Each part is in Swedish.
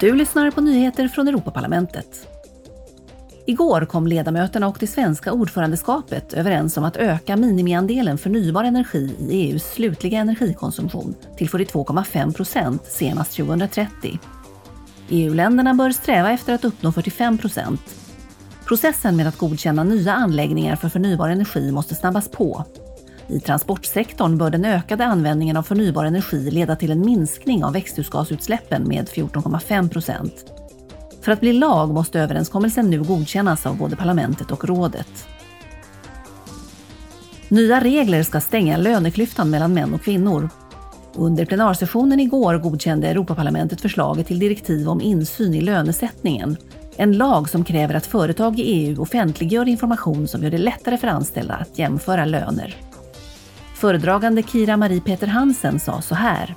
Du lyssnar på nyheter från Europaparlamentet. Igår kom ledamöterna och det svenska ordförandeskapet överens om att öka minimiandelen förnybar energi i EUs slutliga energikonsumtion till 42,5 procent senast 2030. EU-länderna bör sträva efter att uppnå 45 procent. Processen med att godkänna nya anläggningar för förnybar energi måste snabbas på. I transportsektorn bör den ökade användningen av förnybar energi leda till en minskning av växthusgasutsläppen med 14,5 procent. För att bli lag måste överenskommelsen nu godkännas av både parlamentet och rådet. Nya regler ska stänga löneklyftan mellan män och kvinnor. Under plenarsessionen igår godkände Europaparlamentet förslaget till direktiv om insyn i lönesättningen. En lag som kräver att företag i EU offentliggör information som gör det lättare för anställda att jämföra löner. Föredragande Kira Marie Peter Hansen sa så här.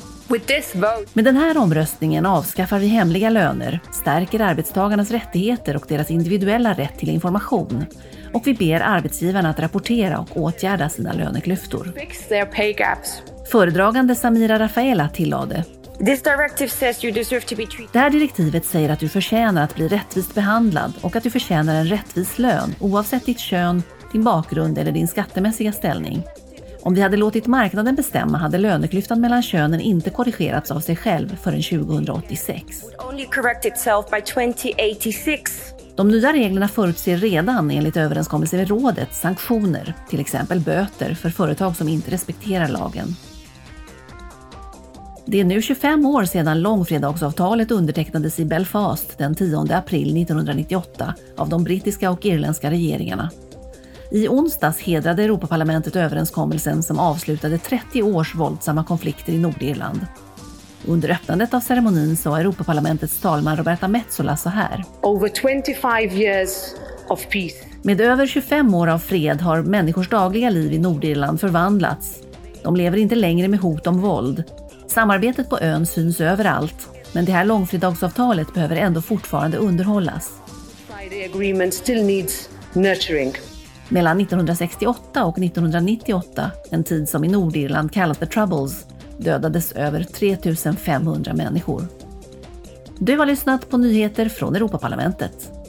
Med den här omröstningen avskaffar vi hemliga löner, stärker arbetstagarnas rättigheter och deras individuella rätt till information. Och vi ber arbetsgivarna att rapportera och åtgärda sina löneklyftor. Föredragande Samira Rafaela tillade det här direktivet säger att du förtjänar att bli rättvist behandlad och att du förtjänar en rättvis lön oavsett ditt kön, din bakgrund eller din skattemässiga ställning. Om vi hade låtit marknaden bestämma hade löneklyftan mellan könen inte korrigerats av sig själv förrän 2086. De nya reglerna förutser redan, enligt överenskommelse med rådet, sanktioner, till exempel böter för företag som inte respekterar lagen. Det är nu 25 år sedan långfredagsavtalet undertecknades i Belfast den 10 april 1998 av de brittiska och irländska regeringarna i onsdags hedrade Europaparlamentet överenskommelsen som avslutade 30 års våldsamma konflikter i Nordirland. Under öppnandet av ceremonin sa Europaparlamentets talman Roberta Metsola så här. Over 25 years of peace. Med över 25 år av fred har människors dagliga liv i Nordirland förvandlats. De lever inte längre med hot om våld. Samarbetet på ön syns överallt, men det här långfredagsavtalet behöver ändå fortfarande underhållas. Friday agreement still needs nurturing. Mellan 1968 och 1998, en tid som i Nordirland kallas the troubles, dödades över 3 500 människor. Du har lyssnat på nyheter från Europaparlamentet.